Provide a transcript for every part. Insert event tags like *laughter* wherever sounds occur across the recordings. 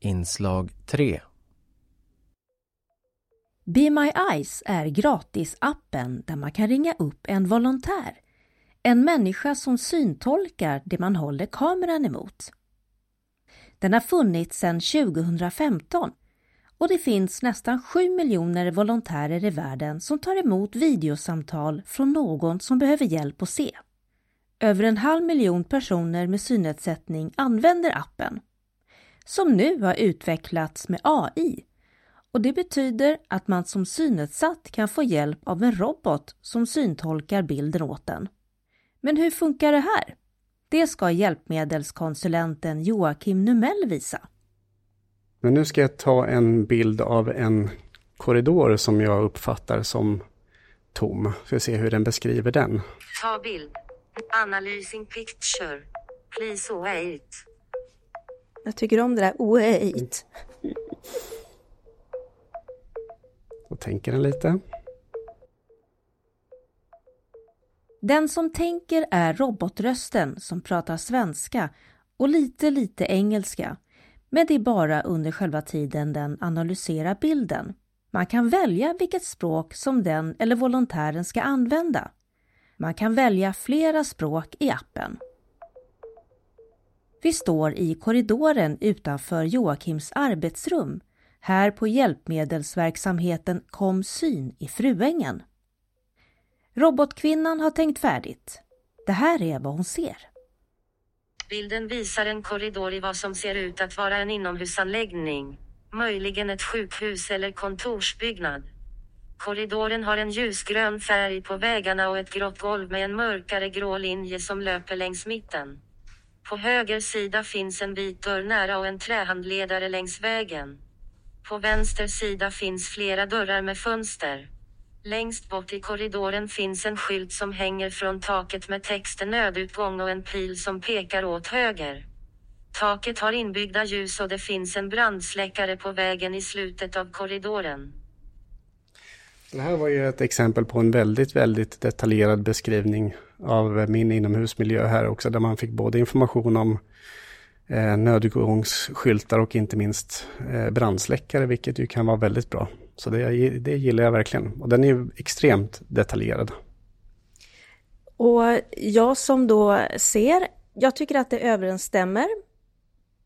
Inslag 3 Be My Eyes är gratisappen där man kan ringa upp en volontär. En människa som syntolkar det man håller kameran emot. Den har funnits sedan 2015 och det finns nästan 7 miljoner volontärer i världen som tar emot videosamtal från någon som behöver hjälp att se. Över en halv miljon personer med synnedsättning använder appen, som nu har utvecklats med AI. Och Det betyder att man som synnedsatt kan få hjälp av en robot som syntolkar bilden åt en. Men hur funkar det här? Det ska hjälpmedelskonsulenten Joakim Numell visa. Men nu ska jag ta en bild av en korridor som jag uppfattar som tom. Ska se hur den beskriver den. Ta bild. Analysing picture. Please wait. Jag tycker om det där wait. Och tänker den lite. Den som tänker är robotrösten som pratar svenska och lite lite engelska. Men det är bara under själva tiden den analyserar bilden. Man kan välja vilket språk som den eller volontären ska använda. Man kan välja flera språk i appen. Vi står i korridoren utanför Joakims arbetsrum, här på hjälpmedelsverksamheten Komsyn i Fruängen. Robotkvinnan har tänkt färdigt. Det här är vad hon ser. Bilden visar en korridor i vad som ser ut att vara en inomhusanläggning. Möjligen ett sjukhus eller kontorsbyggnad. Korridoren har en ljusgrön färg på väggarna och ett grått golv med en mörkare grå linje som löper längs mitten. På höger sida finns en vit dörr nära och en trähandledare längs vägen. På vänster sida finns flera dörrar med fönster. Längst bort i korridoren finns en skylt som hänger från taket med texten nödutgång och en pil som pekar åt höger. Taket har inbyggda ljus och det finns en brandsläckare på vägen i slutet av korridoren. Det här var ju ett exempel på en väldigt, väldigt detaljerad beskrivning av min inomhusmiljö här också, där man fick både information om eh, nödutgångsskyltar och inte minst eh, brandsläckare, vilket ju kan vara väldigt bra. Så det, det gillar jag verkligen. Och den är ju extremt detaljerad. Och jag som då ser, jag tycker att det överensstämmer.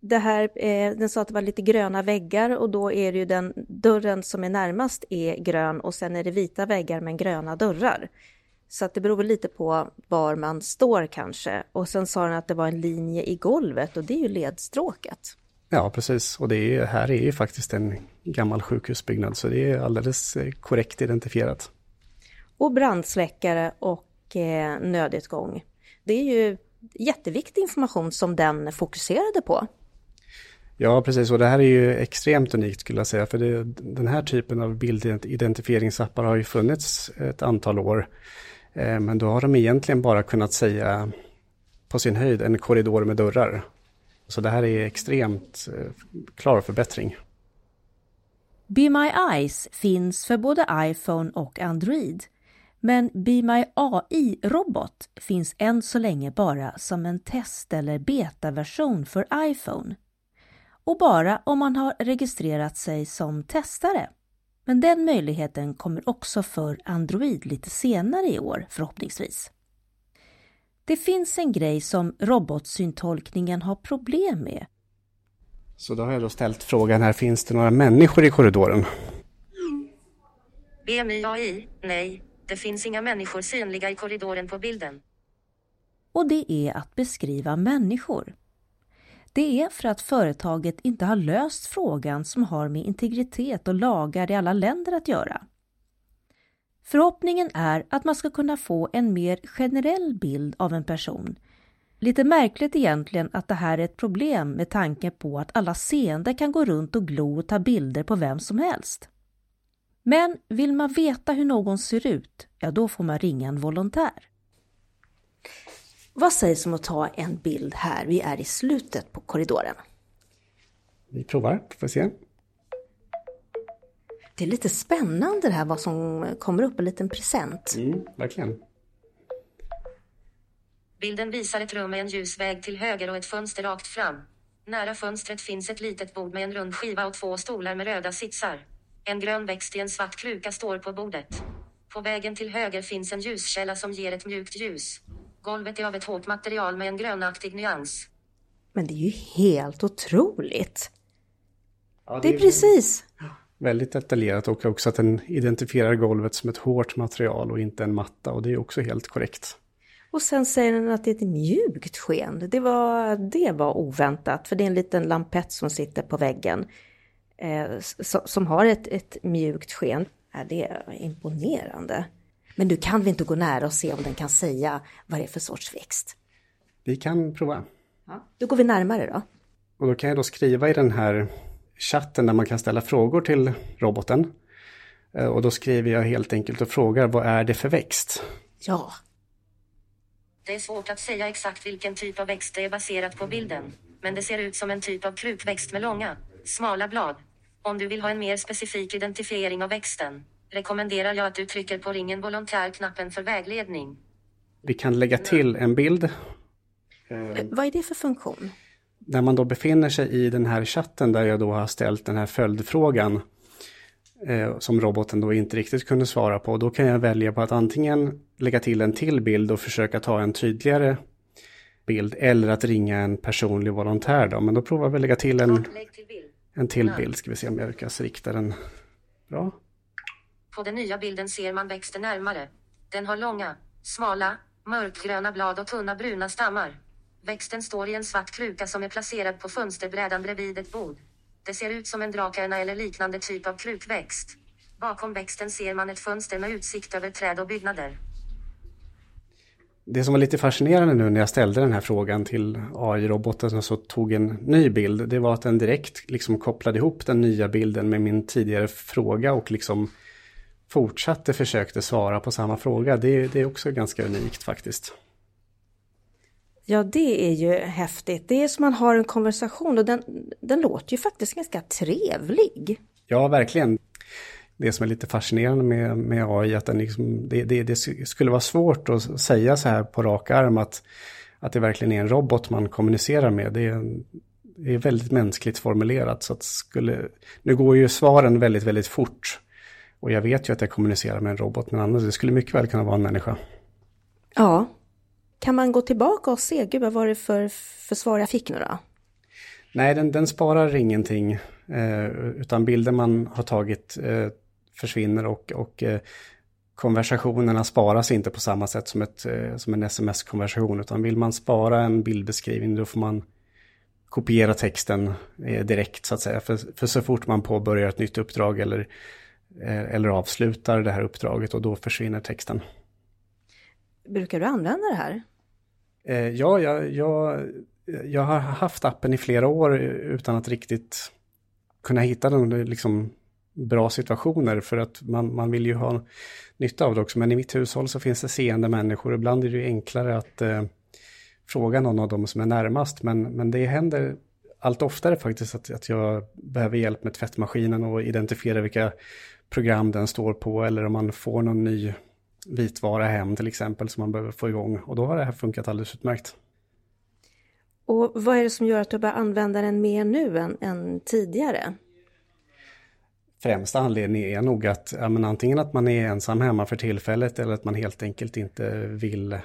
Det här, eh, den sa att det var lite gröna väggar och då är det ju den dörren som är närmast är grön och sen är det vita väggar men gröna dörrar. Så att det beror väl lite på var man står kanske. Och sen sa den att det var en linje i golvet och det är ju ledstråket. Ja, precis. Och det är, här är ju faktiskt en gammal sjukhusbyggnad, så det är alldeles eh, korrekt identifierat. Och brandsläckare och eh, nödutgång. Det är ju jätteviktig information som den fokuserade på. Ja, precis. Och det här är ju extremt unikt skulle jag säga. För det, den här typen av bildidentifieringappar har ju funnits ett antal år. Eh, men då har de egentligen bara kunnat säga på sin höjd en korridor med dörrar. Så det här är extremt eh, klar förbättring. Be My Eyes finns för både iPhone och Android. Men Be My AI-robot finns än så länge bara som en test eller betaversion för iPhone. Och bara om man har registrerat sig som testare. Men den möjligheten kommer också för Android lite senare i år förhoppningsvis. Det finns en grej som robotsyntolkningen har problem med. Så då har jag då ställt frågan här, finns det några människor i korridoren? BMI nej, det finns inga människor synliga i korridoren på bilden. Och det är att beskriva människor. Det är för att företaget inte har löst frågan som har med integritet och lagar i alla länder att göra. Förhoppningen är att man ska kunna få en mer generell bild av en person. Lite märkligt egentligen att det här är ett problem med tanke på att alla seende kan gå runt och glo och ta bilder på vem som helst. Men vill man veta hur någon ser ut, ja då får man ringa en volontär. Vad sägs om att ta en bild här? Vi är i slutet på korridoren. Vi provar, får se. Det är lite spännande det här vad som kommer upp, en liten present. Mm, verkligen. Bilden visar ett rum med en ljus väg till höger och ett fönster rakt fram. Nära fönstret finns ett litet bord med en rund skiva och två stolar med röda sitsar. En grön växt i en svart kruka står på bordet. På vägen till höger finns en ljuskälla som ger ett mjukt ljus. Golvet är av ett hårt material med en grönaktig nyans. Men det är ju helt otroligt. Ja, Det är precis. Väldigt detaljerat och också att den identifierar golvet som ett hårt material och inte en matta och det är också helt korrekt. Och sen säger den att det är ett mjukt sken. Det var, det var oväntat, för det är en liten lampett som sitter på väggen eh, som, som har ett, ett mjukt sken. Ja, det är imponerande. Men du kan väl inte gå nära och se om den kan säga vad det är för sorts växt? Vi kan prova. Ja. Då går vi närmare då. Och då kan jag då skriva i den här chatten där man kan ställa frågor till roboten. Eh, Och då skriver jag helt enkelt och frågar vad är det för växt? Ja, Det är svårt att säga exakt vilken typ av växt det är baserat på bilden. Men det ser ut som en typ av krukväxt med långa, smala blad. Om du vill ha en mer specifik identifiering av växten, rekommenderar jag att du trycker på ringen volontär-knappen för vägledning. Vi kan lägga till en bild Eh, vad är det för funktion? när man då befinner sig i den här chatten där jag då har ställt den här följdfrågan eh, som roboten då inte riktigt kunde svara på. Då kan jag välja på att antingen lägga till en till bild och försöka ta en tydligare bild eller att ringa en personlig volontär då. Men då provar vi att lägga till en, till en till bild. Ska vi se om jag lyckas rikta den bra. På den nya bilden ser man växten närmare. Den har långa, smala, mörkgröna blad och tunna bruna stammar. Växten står i en svart kruka som är placerad på fönsterbrädan bredvid ett bord. Det ser ut som en drakarna eller liknande typ av krukväxt. Bakom växten ser man ett fönster med utsikt över träd och byggnader. Det som var lite fascinerande nu när jag ställde den här frågan till AI-roboten så tog en ny bild, det var att den direkt liksom kopplade ihop den nya bilden med min tidigare fråga och liksom fortsatte försökte svara på samma fråga. Det, det är också ganska unikt faktiskt. Ja, det är ju häftigt. Det är som man har en konversation och den, den låter ju faktiskt ganska trevlig. Ja, verkligen. Det som är lite fascinerande med, med AI är att den liksom, det, det, det skulle vara svårt att säga så här på rak arm att, att det verkligen är en robot man kommunicerar med. Det är, det är väldigt mänskligt formulerat. Så att skulle, nu går ju svaren väldigt, väldigt fort. Och jag vet ju att jag kommunicerar med en robot, men annars det skulle mycket väl kunna vara en människa. Ja. Kan man gå tillbaka och se, gud vad var det för, för svar jag fick nu då? Nej, den, den sparar ingenting. Eh, utan bilder man har tagit eh, försvinner och, och eh, konversationerna sparas inte på samma sätt som, ett, eh, som en sms-konversation. Utan vill man spara en bildbeskrivning då får man kopiera texten eh, direkt så att säga. För, för så fort man påbörjar ett nytt uppdrag eller, eller avslutar det här uppdraget och då försvinner texten. Brukar du använda det här? Eh, ja, jag, jag, jag har haft appen i flera år utan att riktigt kunna hitta någon liksom, bra situationer för att man, man vill ju ha nytta av det också. Men i mitt hushåll så finns det seende människor. Ibland är det ju enklare att eh, fråga någon av dem som är närmast. Men, men det händer allt oftare faktiskt att, att jag behöver hjälp med tvättmaskinen och identifiera vilka program den står på eller om man får någon ny vitvara hem till exempel som man behöver få igång. Och då har det här funkat alldeles utmärkt. Och vad är det som gör att du börjar använda den mer nu än, än tidigare? Främsta anledningen är nog att ja, men antingen att man är ensam hemma för tillfället eller att man helt enkelt inte vill eh,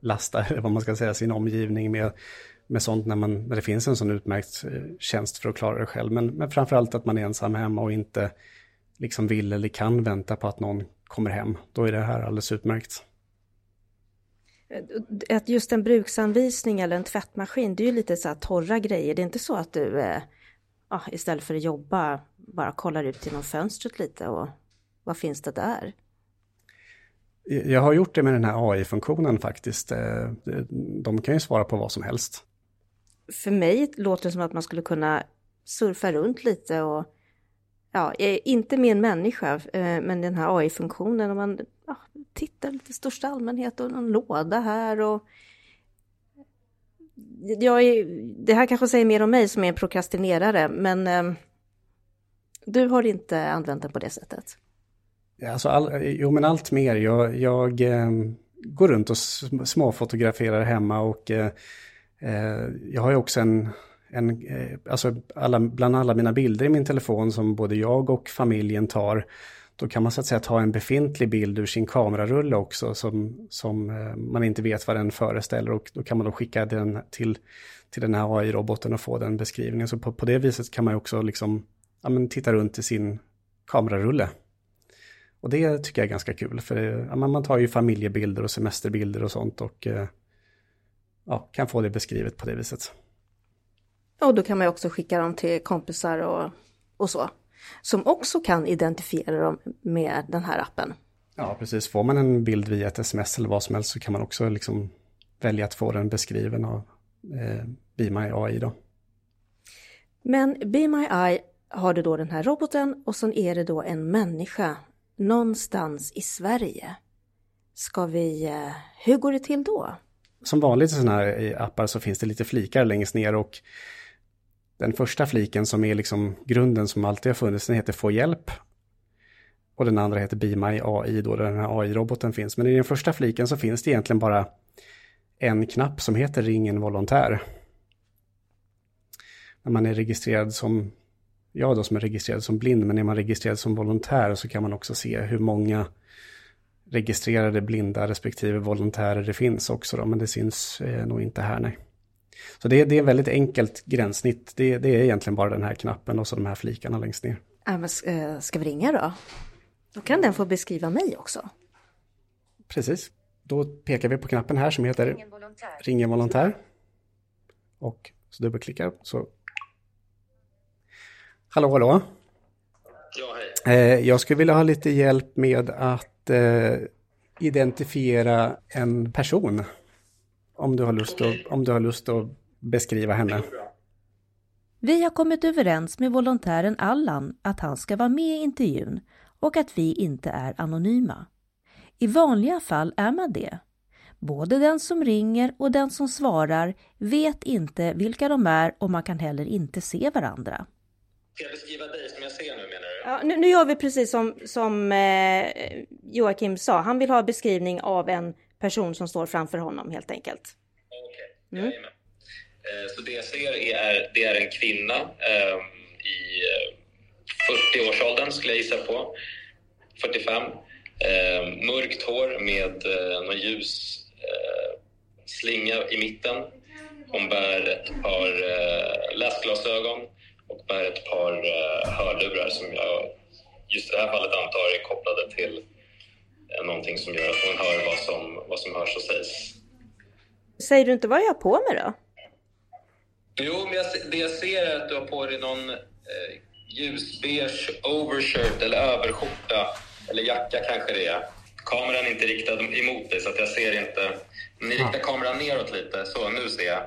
lasta, *laughs* eller vad man ska säga, sin omgivning med, med sånt när, man, när det finns en sån utmärkt eh, tjänst för att klara det själv. Men, men framförallt att man är ensam hemma och inte liksom vill eller kan vänta på att någon kommer hem. Då är det här alldeles utmärkt. Att just en bruksanvisning eller en tvättmaskin, det är ju lite så här torra grejer. Det är inte så att du eh, ja, istället för att jobba bara kollar ut genom fönstret lite och vad finns det där? Jag har gjort det med den här AI-funktionen faktiskt. Eh, De kan ju svara på vad som helst. För mig låter det som att man skulle kunna surfa runt lite och ja, inte med en människa, eh, men den här AI-funktionen, om man ja, tittar lite i största allmänhet och någon låda här och jag är, det här kanske säger mer om mig som är en prokrastinerare, men eh, du har inte använt den på det sättet? Alltså all, jo, men allt mer. Jag, jag eh, går runt och småfotograferar hemma och eh, eh, jag har ju också en, en eh, alltså alla, bland alla mina bilder i min telefon som både jag och familjen tar, då kan man så att säga ta en befintlig bild ur sin kamerarulle också som, som eh, man inte vet vad den föreställer och då kan man då skicka den till, till den här AI-roboten och få den beskrivningen. Så på, på det viset kan man också liksom, ja, men titta runt i sin kamerarulle. Och det tycker jag är ganska kul, för eh, ja, man tar ju familjebilder och semesterbilder och sånt och ja, kan få det beskrivet på det viset. Och då kan man också skicka dem till kompisar och, och så. Som också kan identifiera dem med den här appen. Ja, precis. Får man en bild via ett sms eller vad som helst så kan man också liksom välja att få den beskriven av eh, Be My AI då. Men Be My AI har du då den här roboten och sen är det då en människa någonstans i Sverige. Ska vi, eh, hur går det till då? Som vanligt i sådana här appar så finns det lite flikar längst ner och den första fliken som är liksom grunden som alltid har funnits, den heter Få hjälp. Och den andra heter Be My AI då, där den här AI-roboten finns. Men i den första fliken så finns det egentligen bara en knapp som heter Ring en volontär. När man är registrerad som, jag då som är registrerad som blind, men är man registrerad som volontär så kan man också se hur många registrerade blinda respektive volontärer det finns också då, men det syns eh, nog inte här nej. Så det, det är väldigt enkelt gränssnitt. Det, det, är egentligen bara den här knappen och så de här flikarna längst ner. Äh, men eh, ska vi ringa då? Då kan den få beskriva mig också. Precis. Då pekar vi på knappen här som heter Ring en volontär. Ring en volontär. Och så dubbelklickar så. Hallå, hallå. Ja, hej. Eh, jag skulle vilja ha lite hjälp med att eh, identifiera en person. Om du har lust, okay. att, om du har lust att beskriva henne. Vi har kommit överens med volontären Allan att han ska vara med i intervjun och att vi inte är anonyma. I vanliga fall är man det. Både den som ringer och den som svarar vet inte vilka de är och man kan heller inte se varandra. Ska jag beskriva dig som jag ser nu menar du? Ja, nu, nu gör vi precis som, som eh, Joakim sa. Han vill ha beskrivning av en person som står framför honom helt enkelt. Okej, okay. mm. eh, Så det jag ser är, det är en kvinna eh, i 40-årsåldern skulle jag gissa på. 45. Eh, mörkt hår med eh, någon ljus eh, slinga i mitten. Hon bär ett par eh, läsglasögon och bär ett par hörlurar som jag just i det här fallet antar är kopplade till uh, någonting som gör att som, hörs och sägs. Säger du inte vad jag har på mig då? Jo, men jag, det jag ser är att du har på dig någon eh, ljusbeige overshirt eller överskjorta eller jacka kanske det är. Kameran är inte riktad emot dig så att jag ser inte. Ni riktar kameran neråt lite, så nu ser jag.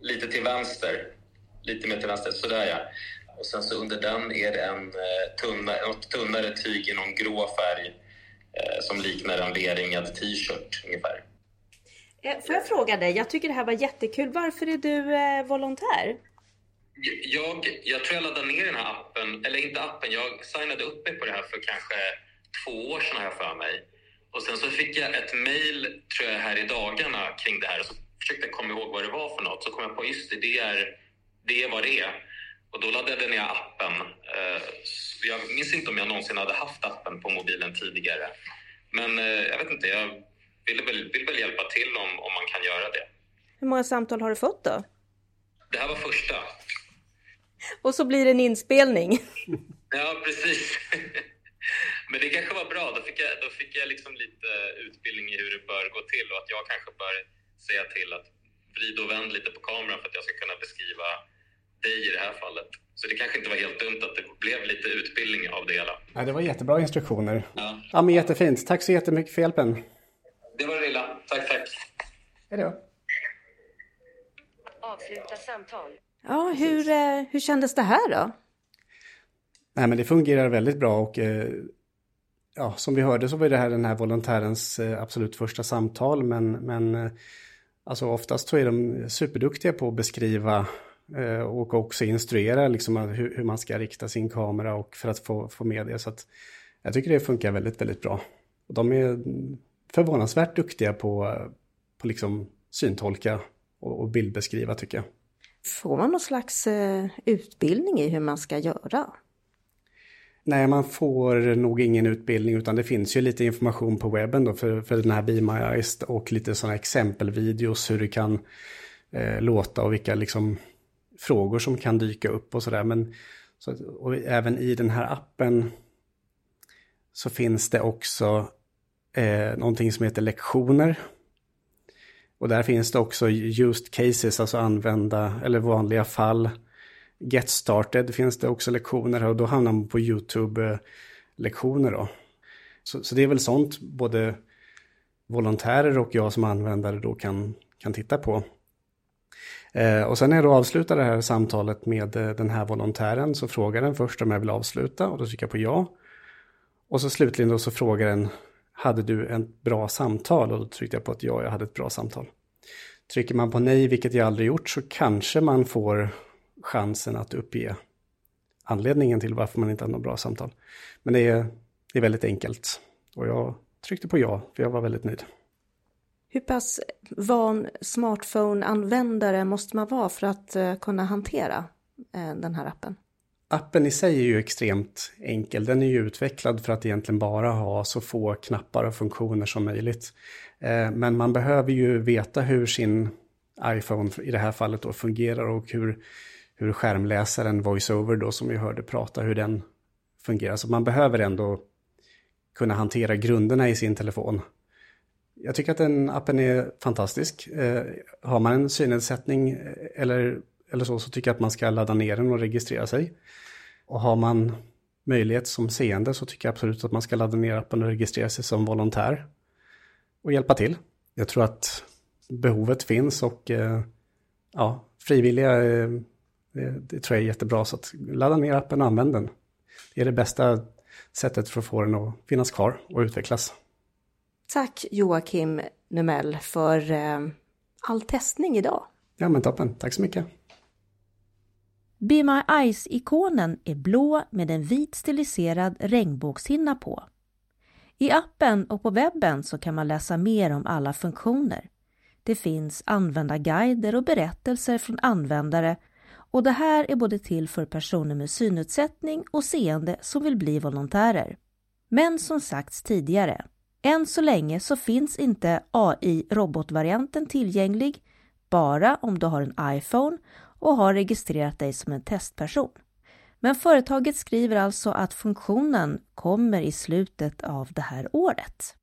Lite till vänster lite mer till vänster, sådär ja. Och sen så under den är det en eh, tunna, något tunnare tyg i någon grå färg eh, som liknar en leringad t-shirt ungefär. Eh, får jag fråga dig, jag tycker det här var jättekul. Varför är du eh, volontär? Jag, jag tror jag laddade ner den här appen, eller inte appen, jag signade upp mig på det här för kanske två år sedan har jag för mig. Och sen så fick jag ett mail, tror jag, här i dagarna kring det här och så försökte jag komma ihåg vad det var för något. Så kom jag på, just det, det är det är vad det är. Och då laddade jag ner appen. Eh, jag minns inte om jag någonsin hade haft appen på mobilen tidigare. Men eh, jag vet inte, jag vill väl, vill väl hjälpa till om, om man kan göra det. Hur många samtal har du fått då? Det här var första. Och så blir det en inspelning. *laughs* Ja, precis. *laughs* Men det kanske var bra. Då fick jag, då fick jag liksom lite utbildning i hur det bör gå till och att jag kanske bör säga till att vrida och vänd lite på kameran för att jag ska kunna beskriva dig i det här fallet. Så det kanske inte var helt dumt att det blev lite utbildning av det hela. Ja, det var jättebra instruktioner. Ja. ja, men jättefint. Tack så jättemycket för hjälpen. Det var det lilla. Tack, tack. Hej då. Avsluta samtal. Ja, hur, eh, hur kändes det här då? Nej, men det fungerar väldigt bra och eh, ja, som vi hörde så var det här den här volontärens eh, absolut första samtal, men, men alltså oftast så är de superduktiga på att beskriva och också instruera liksom hur, hur, man ska rikta sin kamera och för att få, få med det. Så jag tycker det funkar väldigt, väldigt bra. Och de är förvånansvärt duktiga på, på liksom syntolka och, och bildbeskriva tycker jag. Får man någon slags eh, utbildning i hur man ska göra? Nej, man får nog ingen utbildning utan det finns ju lite information på webben då för, för den här Be My Eyes och lite sådana exempelvideos hur det kan eh, låta och vilka liksom frågor som kan dyka upp och sådär. Men så, och även i den här appen så finns det också eh, någonting som heter lektioner. Och där finns det också used cases, alltså använda eller vanliga fall. Get started finns det också lektioner och då hamnar man på YouTube-lektioner eh, då. Så, så, det är väl sånt både volontärer och jag som användare då kan, kan titta på. Eh, och sen när jag då avslutar det här samtalet med eh, den här volontären så frågar den först om jag vill avsluta och då trycker jag på ja. Och så slutligen då så frågar den, hade du ett bra samtal? Och då tryckte jag på att ja, jag hade ett bra samtal. Trycker man på nej, vilket jag aldrig gjort, så kanske man får chansen att uppge anledningen till varför man inte hade något bra samtal. Men det är, det är väldigt enkelt. Och jag tryckte på ja, för jag var väldigt nöjd. Hur pass van smartphone-användare måste man vara för att eh, kunna hantera eh, den här appen? Appen i sig är ju extremt enkel. Den är ju utvecklad för att egentligen bara ha så få knappar och funktioner som möjligt. Eh, men man behöver ju veta hur sin iPhone i det här fallet då fungerar och hur, hur skärmläsaren VoiceOver då som vi hörde prata, hur den fungerar. Så man behöver ändå kunna hantera grunderna i sin telefon jag tycker att den appen är fantastisk. Eh, har man en synnedsättning eh, eller, eller så, så tycker jag att man ska ladda ner den och registrera sig. Och har man möjlighet som seende så tycker jag absolut att man ska ladda ner appen och registrera sig som volontär. Och hjälpa till. Jag tror att behovet finns och eh, ja, frivilliga, eh, det, det, tror jag är jättebra. Så att ladda ner appen och använd den. Det är det bästa sättet för att få den att finnas kvar och utvecklas. Tack Joakim Numell för eh, all testning idag. Ja men toppen, tack så mycket. Be My Eyes-ikonen är blå med en vit stiliserad regnbågshinna på. I appen och på webben så kan man läsa mer om alla funktioner. Det finns användarguider och berättelser från användare och det här är både till för personer med synnedsättning och seende som vill bli volontärer. Men som sagts tidigare, än så länge så finns inte AI-robotvarianten tillgänglig bara om du har en iPhone och har registrerat dig som en testperson. Men företaget skriver alltså att funktionen kommer i slutet av det här året.